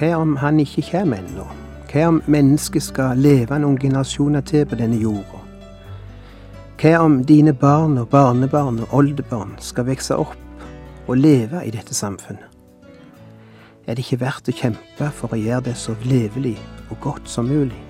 Hva om han ikke kommer ennå? Hva om mennesket skal leve noen generasjoner til på denne jorda? Hva om dine barn og barnebarn og oldebarn skal vokse opp og leve i dette samfunnet? Er det ikke verdt å kjempe for å gjøre det så levelig og godt som mulig?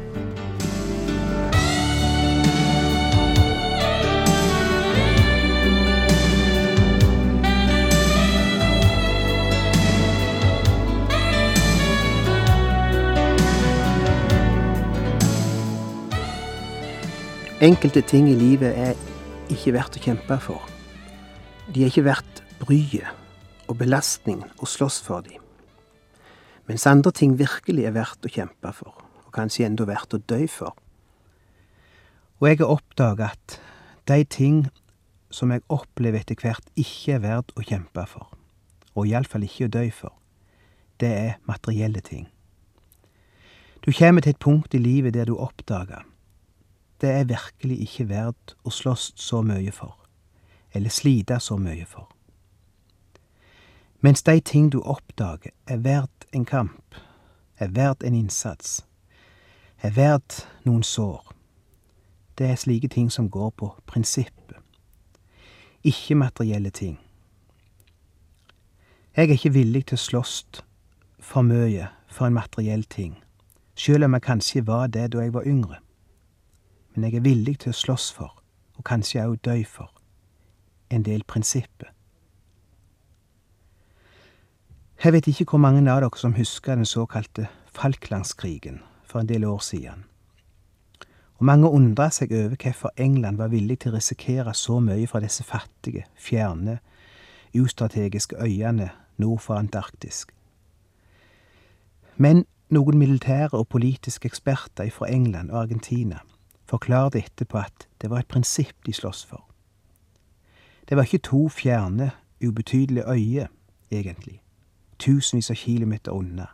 Enkelte ting i livet er ikke verdt å kjempe for. De er ikke verdt bryet og belastningen å slåss for dem. Mens andre ting virkelig er verdt å kjempe for, og kanskje enda verdt å dø for. Og jeg har oppdaga at de ting som jeg opplever etter hvert ikke er verdt å kjempe for, og iallfall ikke å dø for, det er materielle ting. Du kommer til et punkt i livet der du oppdager det er virkelig ikke verdt å slåss så mye for, eller slite så mye for. Mens de ting du oppdager er verdt en kamp, er verdt en innsats, er verdt noen sår, det er slike ting som går på prinsippet, ikke materielle ting. Jeg er ikke villig til å slåss for mye for en materiell ting, sjøl om jeg kanskje var det da jeg var yngre men jeg er villig til å slåss for, og kanskje òg dø for, en del prinsipper. Jeg vet ikke hvor mange av dere som husker den såkalte Falklandskrigen for en del år siden. Og mange undra seg over hvorfor England var villig til å risikere så mye fra disse fattige, fjerne, ustrategiske øyene nord for Antarktis. Men noen militære og politiske eksperter fra England og Argentina forklarte etterpå at det var et prinsipp de sloss for. Det var ikke to fjerne, ubetydelige øyer, egentlig, tusenvis av kilometer unna,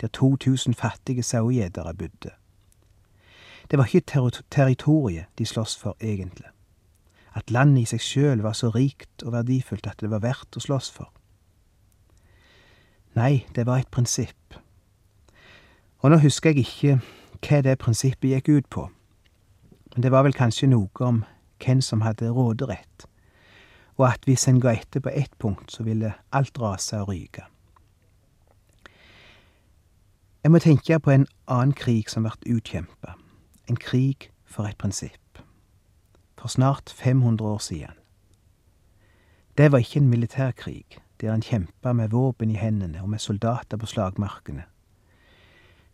der 2000 fattige sauegjetere bodde. Det var ikke ter territoriet de sloss for, egentlig. At landet i seg sjøl var så rikt og verdifullt at det var verdt å slåss for. Nei, det var et prinsipp. Og nå husker jeg ikke hva det prinsippet gikk ut på. Men det var vel kanskje noe om hvem som hadde råderett, og at hvis en ga etter på ett punkt, så ville alt rase og ryke. Jeg må tenke på en annen krig som vart utkjempa, en krig for et prinsipp, for snart 500 år siden. Det var ikke en militærkrig, der en kjempa med våpen i hendene og med soldater på slagmarkene.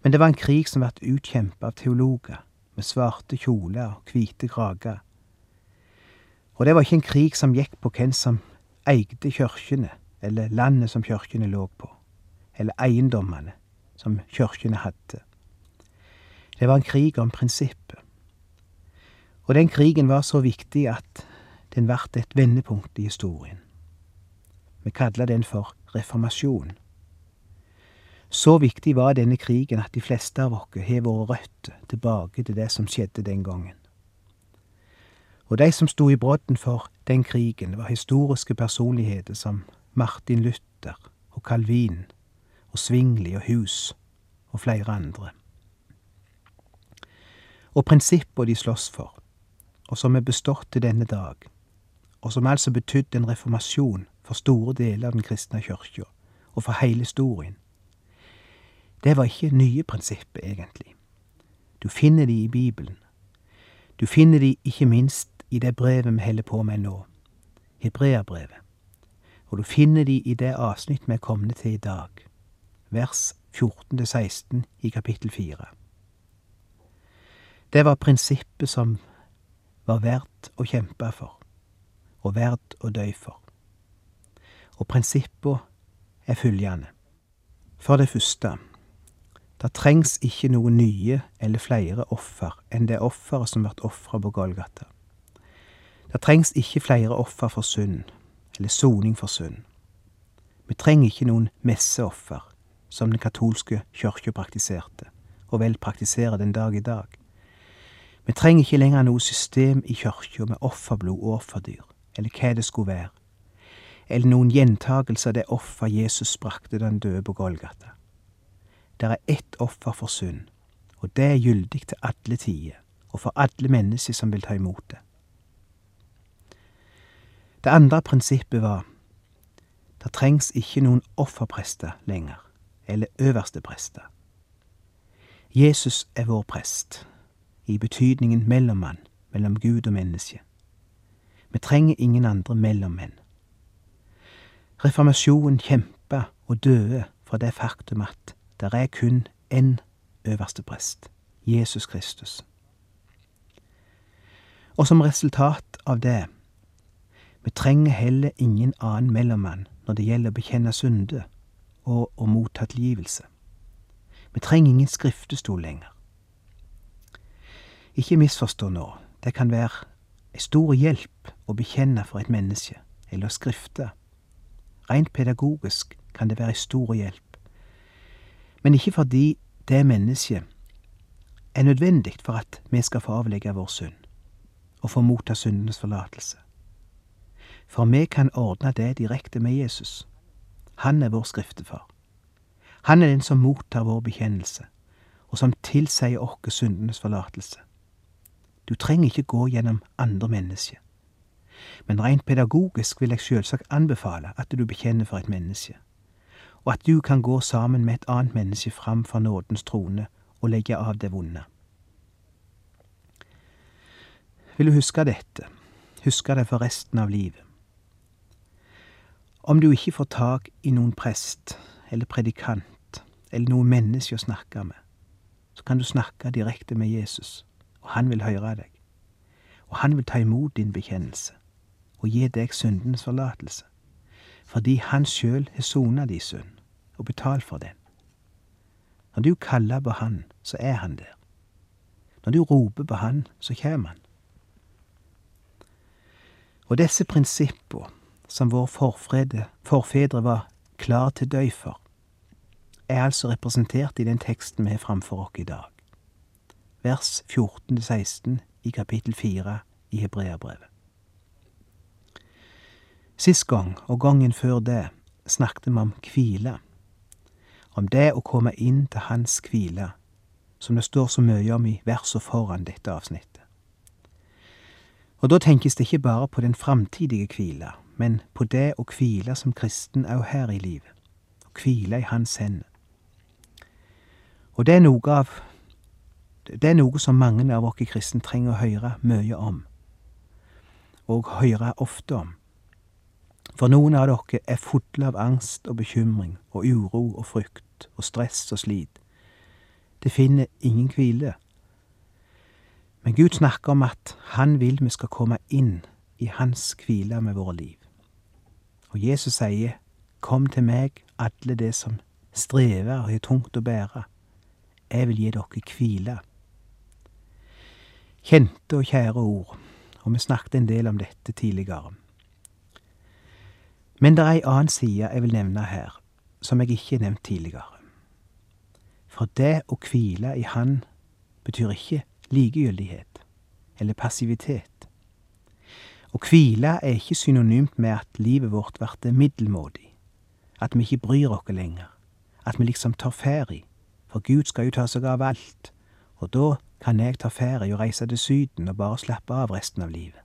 Men det var en krig som vart utkjempa av teologer, med svarte kjoler og hvite krager. Og det var ikke en krig som gikk på hvem som eide kirkene, eller landet som kirkene lå på, eller eiendommene som kirkene hadde. Det var en krig om prinsippet. Og den krigen var så viktig at den ble et vendepunkt i historien. Vi kaller den for reformasjon. Så viktig var denne krigen at de fleste av oss har våre røtter tilbake til det som skjedde den gangen. Og de som sto i brodden for den krigen, var historiske personligheter som Martin Luther og Calvin og Svingli og Hus og flere andre. Og prinsippene de slåss for, og som er bestått til denne dag, og som altså betydde en reformasjon for store deler av den kristne kyrkja, og for hele historien, det var ikke nye prinsipper, egentlig. Du finner de i Bibelen. Du finner de ikke minst i det brevet vi holder på med nå, Hebreabrevet. Og du finner de i det avsnitt vi er kommet til i dag, vers 14-16 i kapittel 4. Det var prinsippet som var verdt å kjempe for, og verdt å dø for. Og prinsippene er følgende. For det første, Det trengs ikke noen nye eller flere offer enn det offeret som vert ofra på Golgata. Det trengs ikke flere offer for synd, eller soning for synd. Vi trenger ikke noen messeoffer, som den katolske kirka praktiserte, og vel praktiserer den dag i dag. Vi trenger ikke lenger noe system i kirka med offerblod og offerdyr, eller hva det skulle være, eller noen gjentagelse av det offer Jesus brakte den døde på Golgata. Det er ett offer for synd, og det er gyldig til alle tider, og for alle mennesker som vil ta imot det. Det andre prinsippet var det trengs ikke noen offerprester lenger, eller øverste prester. Jesus er vår prest, i betydningen mellommann mellom Gud og menneske. Vi trenger ingen andre mellommenn. Reformasjonen kjempa og døde for det faktum at det er kun én øverste prest, Jesus Kristus. Og som resultat av det, vi trenger heller ingen annen mellommann når det gjelder å bekjenne synde og å motta tilgivelse. Vi trenger ingen skriftestol lenger. Ikke misforstå nå, det kan være ei stor hjelp å bekjenne for et menneske, eller å skrifte. Rent pedagogisk kan det være ei stor hjelp, men ikke fordi det mennesket er nødvendig for at vi skal få avlegge vår synd, og få motta syndenes forlatelse. For vi kan ordne det direkte med Jesus. Han er vår skriftefar. Han er den som mottar vår bekjennelse, og som tilsier oss syndenes forlatelse. Du trenger ikke gå gjennom andre mennesker. Men rent pedagogisk vil jeg selvsagt anbefale at du bekjenner for et menneske, og at du kan gå sammen med et annet menneske fram for nådens trone og legge av det vonde. Vil du huske dette, huske det for resten av livet. Om du ikke får tak i noen prest eller predikant eller noe menneske å snakke med, så kan du snakke direkte med Jesus, og han vil høre deg. Og han vil ta imot din bekjennelse og gi deg syndens forlatelse, fordi han sjøl har sona di synd og betalt for den. Når du kaller på han, så er han der. Når du roper på han, så kjem han. Og disse prinsippa som vår forfrede, forfedre var klar til døy for, er altså representert i den teksten vi har framfor oss i dag. Vers 14-16 i kapittel 4 i Hebreabrevet. Sist gang, og gangen før det, snakket vi om hvile. Om det å komme inn til Hans hvile, som det står så mye om i verset foran dette avsnittet. Og da tenkes det ikke bare på den framtidige hvile, men på det å hvile som kristen òg her i livet. Å hvile i Hans hender. Og det er noe av Det er noe som mange av oss kristne trenger å høre mye om. Og høre ofte om. For noen av dere er fulle av angst og bekymring og uro og frykt og stress og slit. Det finner ingen hvile. Men Gud snakker om at Han vil vi skal komme inn i Hans hvile med våre liv. Og Jesus sier, Kom til meg, alle det som strever og har tungt å bære. Jeg vil gi dere hvile. Kjente og kjære ord, og vi snakket en del om dette tidligere. Men det er ei annen side jeg vil nevne her, som jeg ikke har nevnt tidligere. For det å hvile i Han betyr ikke likegyldighet eller passivitet. Å hvile er ikke synonymt med at livet vårt blir middelmådig, at vi ikke bryr oss lenger, at vi liksom tar ferie, for Gud skal jo ta seg av alt, og da kan jeg ta ferie og reise til Syden og bare slappe av resten av livet.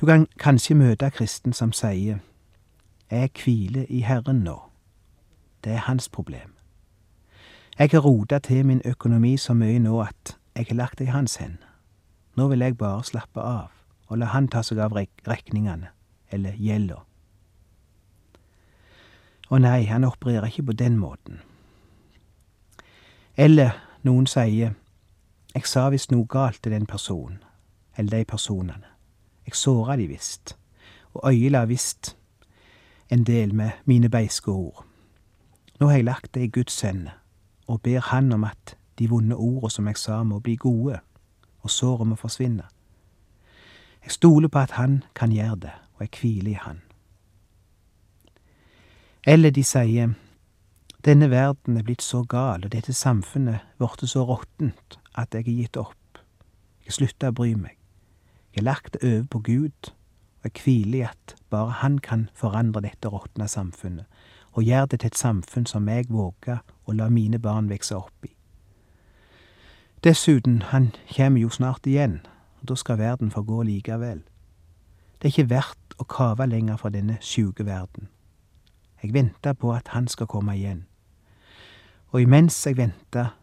Du kan kanskje møte kristen som sier, jeg hviler i Herren nå. Det er hans problem. Jeg har rota til min økonomi så mye nå at jeg har lagt det i hans hender. Nå vil jeg bare slappe av og la han ta seg av regningene, eller gjelda. Å nei, han opererer ikke på den måten. Eller noen sier jeg sa visst noe galt til den personen, eller de personene. Jeg såra de visst, og øyela visst en del med mine beiske ord. Nå har jeg lagt det i Guds hende, og ber Han om at de vonde orda som jeg sa, må bli gode, og såret må forsvinne. Jeg stoler på at Han kan gjøre det, og jeg hviler i Han. Eller de sier, denne verden er blitt så gal, og dette samfunnet blitt så råttent, at jeg har gitt opp. Jeg slutter å bry meg. Jeg har lagt det over på Gud, og jeg hviler i at bare Han kan forandre dette råtne samfunnet, og gjøre det til et samfunn som jeg våger å la mine barn vokse opp i. Dessuten, han kommer jo snart igjen, og da skal verden få gå likevel. Det er ikke verdt å kave lenger fra denne sjuke verden. Jeg venter på at han skal komme igjen. Og imens jeg venter,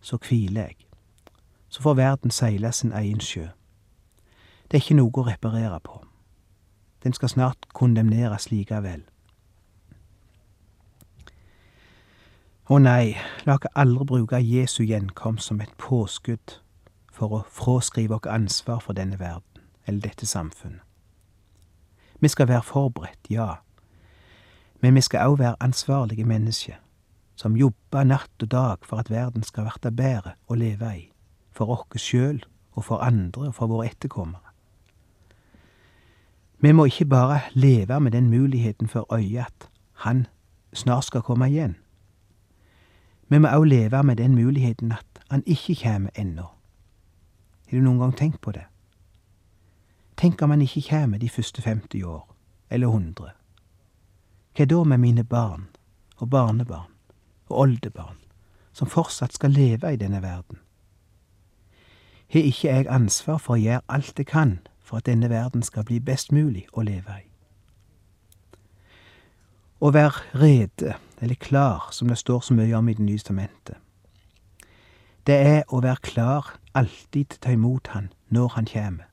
så hviler jeg. Så får verden seile sin egen sjø. Det er ikke noe å reparere på. Den skal snart kondemneres likevel. Å nei, la oss aldri bruke Jesu gjenkomst som et påskudd for å fraskrive oss ansvar for denne verden, eller dette samfunnet. Vi skal være forberedt, ja, men vi skal òg være ansvarlige mennesker, som jobber natt og dag for at verden skal verte bedre å leve i, for oss sjøl og for andre og for våre etterkommere. Vi må ikke bare leve med den muligheten for øyet at han snart skal komme igjen. Vi må òg leve med den muligheten at han ikke kjem ennå. Har du noen gang tenkt på det? Tenk om han ikke kjem de første 50 år, eller 100. Hva da med mine barn og barnebarn og oldebarn, som fortsatt skal leve i denne verden? Har ikke jeg ansvar for å gjøre alt jeg kan for at denne verden skal bli best mulig å leve i? Å være rede, eller klar, som det står så mye om i Det nye testamentet. Det er å være klar alltid til å ta imot Han når Han kommer.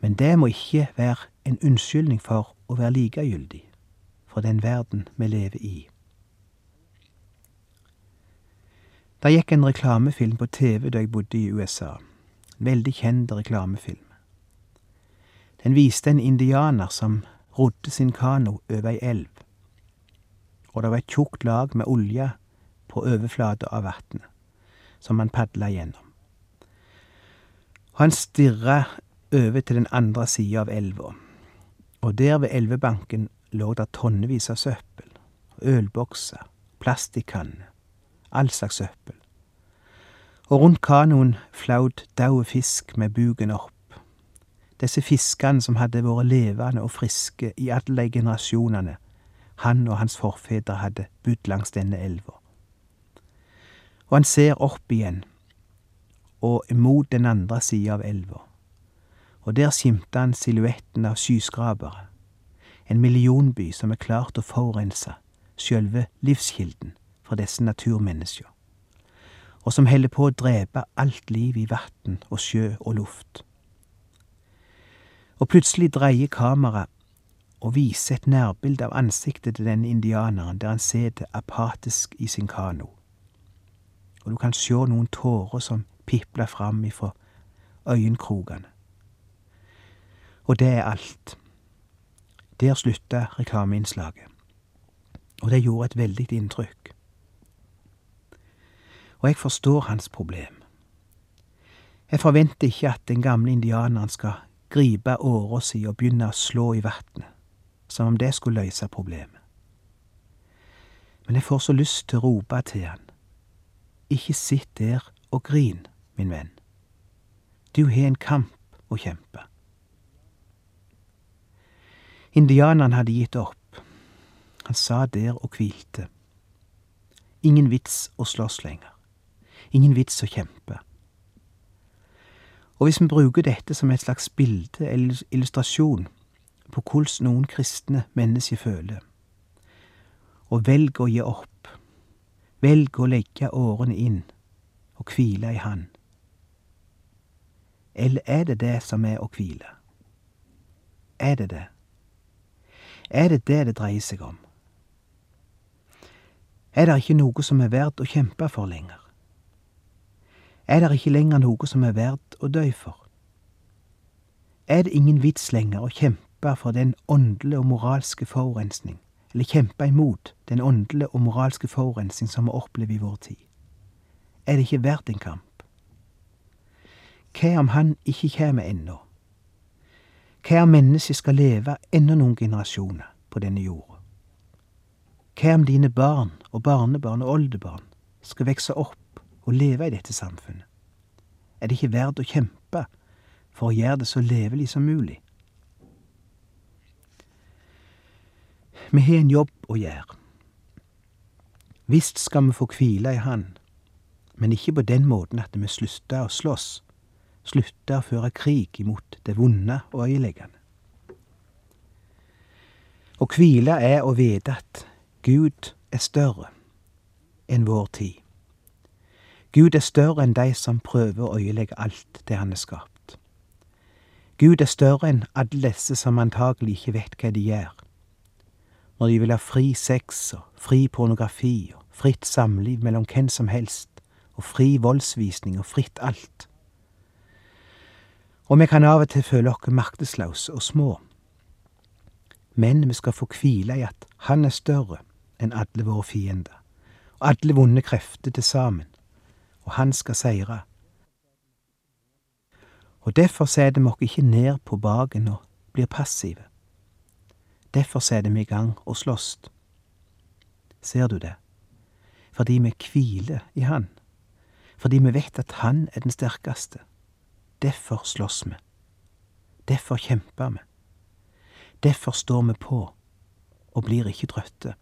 Men det må ikke være en unnskyldning for å være likegyldig for den verden vi lever i. Det gikk en reklamefilm på TV da jeg bodde i USA. En veldig kjent reklamefilm. Den viste en indianer som rodde sin kano over ei elv, og det var et tjukt lag med olje på overflata av vatnet, som han padla gjennom. Han stirra over til den andre sida av elva, og der ved elvebanken lå det tonnevis av søppel, ølbokser, plastikkanner, all slags søppel. Og rundt kanoen flaut daud fisk med buken opp disse fiskene som hadde vært levende og friske i alle generasjonene. Han og hans forfedre hadde bodd langs denne elva. Og han ser opp igjen og mot den andre sida av elva, og der skimter han silhuetten av skyskrapere, en millionby som er klart å forurense sjølve livskilden for disse naturmennesker, og som holder på å drepe alt liv i vann og sjø og luft og plutselig dreier kameraet og viser et nærbilde av ansiktet til denne indianeren der han sitter apatisk i sin kano. Og du kan sjå noen tårer som pipler fram ifra øyenkrokene. Og det er alt. Der slutta reklameinnslaget. Og det gjorde et veldig inntrykk. Og jeg forstår hans problem. Jeg forventer ikke at den gamle indianeren skal gripe åra si og begynne å slå i vatnet, som om det skulle løse problemet. Men jeg får så lyst til å rope til han. Ikke sitt der og grin, min venn. Du har en kamp å kjempe. Indianeren hadde gitt opp. Han sa der og hvilte. Ingen vits å slåss lenger. Ingen vits å kjempe. Og hvis vi bruker dette som et slags bilde eller illustrasjon på hvordan noen kristne mennesker føler, og velger å gi opp, velger å legge årene inn og hvile i Han, eller er det det som er å hvile? Er det det? Er det det det dreier seg om? Er det ikke noe som er verdt å kjempe for lenger? Er det ikke lenger noe som er verdt å dø for. Er det ingen vits lenger å kjempe for den åndelige og moralske forurensning eller kjempe imot den åndelige og moralske forurensning som vi opplever i vår tid? Er det ikke verdt en kamp? Hva om han ikke kommer ennå? Hva om mennesket skal leve enda noen generasjoner på denne jorda? Hva om dine barn og barnebarn og oldebarn skal vokse opp og leve i dette samfunnet? Er det ikke verdt å kjempe for å gjøre det så levelig som mulig? Vi har en jobb å gjøre. Visst skal vi få hvile i Han, men ikke på den måten at vi slutter å slåss, slutter å føre krig imot det vonde og øyeleggende. Å hvile er å vite at Gud er større enn vår tid. Gud er større enn de som prøver å øyelegge alt det han har skapt. Gud er større enn alle disse som antagelig ikke vet hva de gjør, når de vil ha fri sex og fri pornografi og fritt samliv mellom hvem som helst og fri voldsvisning og fritt alt. Og vi kan av og til føle oss maktesløse og små. Men vi skal få hvile i at Han er større enn alle våre fiender, og alle vonde krefter til sammen, og Han skal seire. Og derfor setter vi oss ikke ned på baken og blir passive. Derfor setter vi i gang og slåss. Ser du det? Fordi vi hviler i Han. Fordi vi vet at Han er den sterkeste. Derfor slåss vi. Derfor kjemper vi. Derfor står vi på og blir ikke trøtte.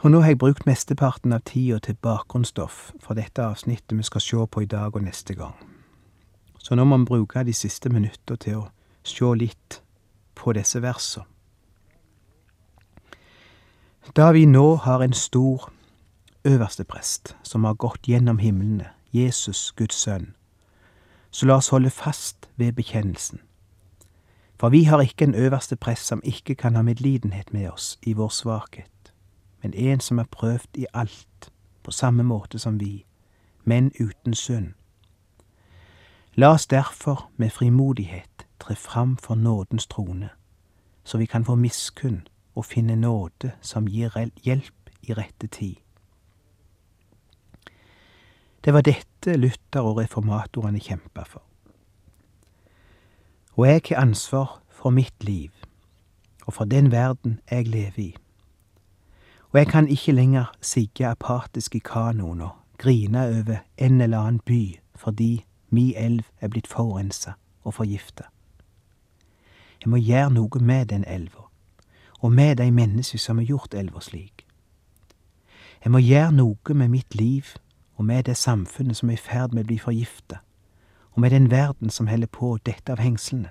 Og nå har jeg brukt mesteparten av tida til bakgrunnsstoff for dette avsnittet vi skal se på i dag og neste gang. Så nå må vi bruke de siste minutta til å se litt på disse versene. Da vi nå har en stor øverste prest som har gått gjennom himlene, Jesus, Guds sønn, så la oss holde fast ved bekjennelsen. For vi har ikke en øverste prest som ikke kan ha medlidenhet med oss i vår svakhet, men en som er prøvd i alt, på samme måte som vi, men uten synd. La oss derfor med frimodighet tre fram for nådens trone, så vi kan få miskunn og finne nåde som gir hjelp i rette tid. Det var dette Luther og reformatorene kjempa for. Og jeg har ansvar for mitt liv og for den verden jeg lever i. Og jeg kan ikke lenger sigge apatisk i kanoen og grine over en eller annen by fordi mi elv er blitt forurensa og forgifta. Jeg må gjøre noe med den elva, og med de menneskene som har gjort elva slik. Jeg må gjøre noe med mitt liv og med det samfunnet som er i ferd med å bli forgifta, og med den verden som holder på å dette av hengslene.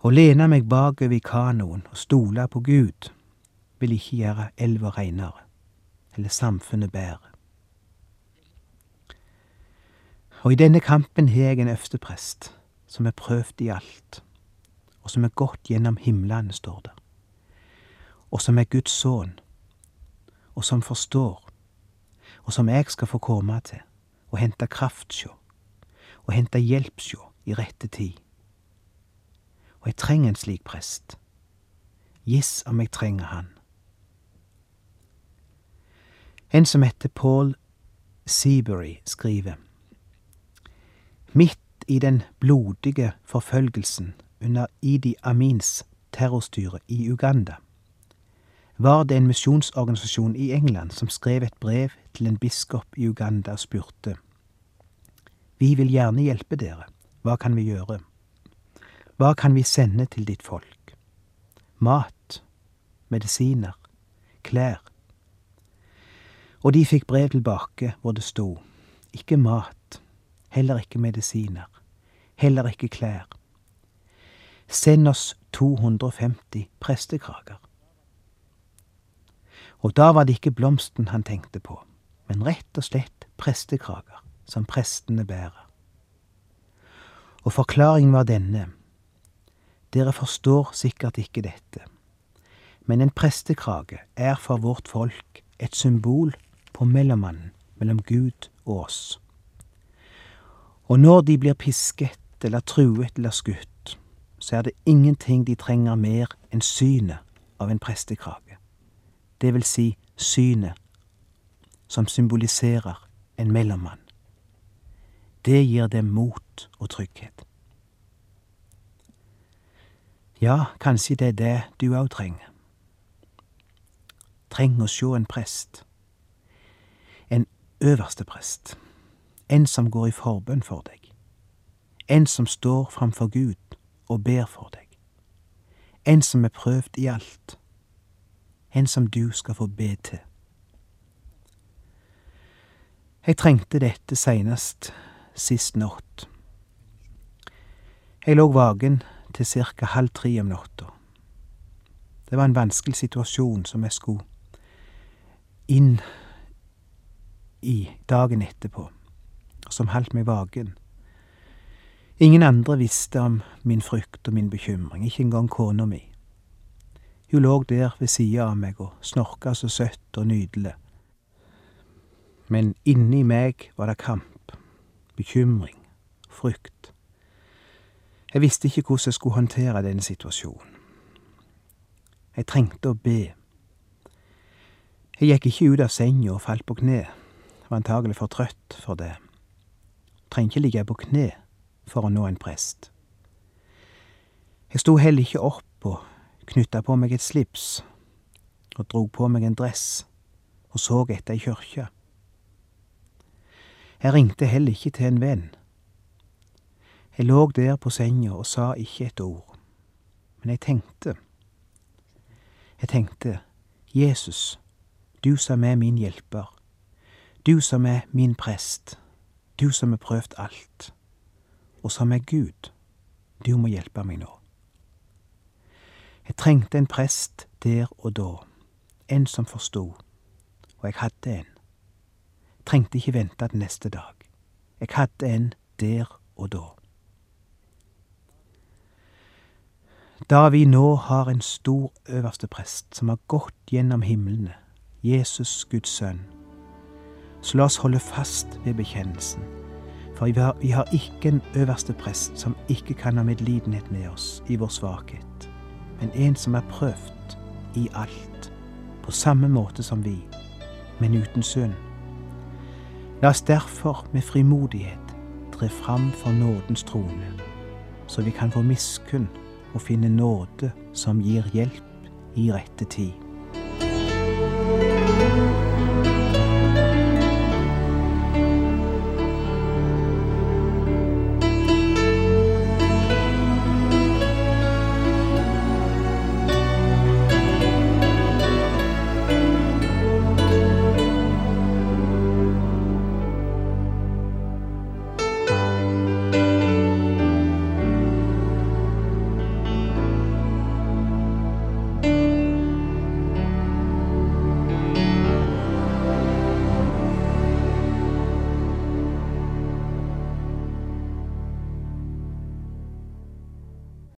Å lene meg bakover i kanoen og stole på Gud vil ikke gjøre elva reinere, eller samfunnet bedre. Og i denne kampen har jeg en øversteprest som er prøvd i alt, og som er gått gjennom himlene, står det, og som er Guds sønn, og som forstår og som jeg skal få komme til og hente kraft sjå, og hente hjelp sjå i rette tid. Og jeg trenger en slik prest. Giss om jeg trenger han. En som heter Paul Seabury, skriver Midt i den blodige forfølgelsen under Idi Amins terrorstyre i Uganda var det en misjonsorganisasjon i England som skrev et brev til en biskop i Uganda og spurte Vi vil gjerne hjelpe dere, hva kan vi gjøre? Hva kan vi sende til ditt folk? Mat, medisiner, klær. Og de fikk brev tilbake hvor det sto ikke mat, heller ikke medisiner, heller ikke klær. Send oss 250 prestekrager. Og da var det ikke blomsten han tenkte på, men rett og slett prestekrager som prestene bærer. Og forklaringen var denne. Dere forstår sikkert ikke dette, men en prestekrage er for vårt folk et symbol på mellommannen mellom Gud og oss. Og når de blir pisket eller truet eller skutt, så er det ingenting de trenger mer enn synet av en prestekrage. Det vil si synet som symboliserer en mellommann. Det gir dem mot og trygghet. Ja, kanskje det er det du òg trenger. Trenger å sjå en prest. Øverste prest. En som går i forbønn for deg. En som står framfor Gud og ber for deg. En som er prøvd i alt. En som du skal få be til. Jeg trengte dette seinest sist natt. Jeg lå vaken til cirka halv tre om natta. Det var en vanskelig situasjon som jeg skulle inn i dagen etterpå, som holdt meg vaken. Ingen andre visste om min frykt og min bekymring, ikke engang kona mi. Hun lå der ved sida av meg og snorka så søtt og nydelig. Men inni meg var det kamp, bekymring, frykt. Jeg visste ikke hvordan jeg skulle håndtere denne situasjonen. Jeg trengte å be. Jeg gikk ikke ut av senga og falt på kne, var antagelig for trøtt for det. Trenger ikke ligge på kne for å nå en prest. Jeg sto heller ikke opp og knytta på meg et slips og drog på meg en dress og så etter ei kyrkje. Jeg ringte heller ikke til en venn. Jeg lå der på senga og sa ikke et ord, men jeg tenkte. Jeg tenkte, Jesus, du som er min hjelper, du som er min prest, du som har prøvd alt, og som er Gud, du må hjelpe meg nå. Jeg trengte en prest der og da, en som forsto, og jeg hadde en. Jeg trengte ikke vente til neste dag. Jeg hadde en der og da. Da vi nå har en stor øverste prest som har gått gjennom himlene, Jesus Guds sønn, så la oss holde fast ved bekjennelsen. For vi har, vi har ikke en øverste prest som ikke kan ha medlidenhet med oss i vår svakhet, men en som er prøvd i alt, på samme måte som vi, men uten synd. La oss derfor med frimodighet tre fram for nådens trone, så vi kan få miskunn og finne nåde som gir hjelp i rette tid.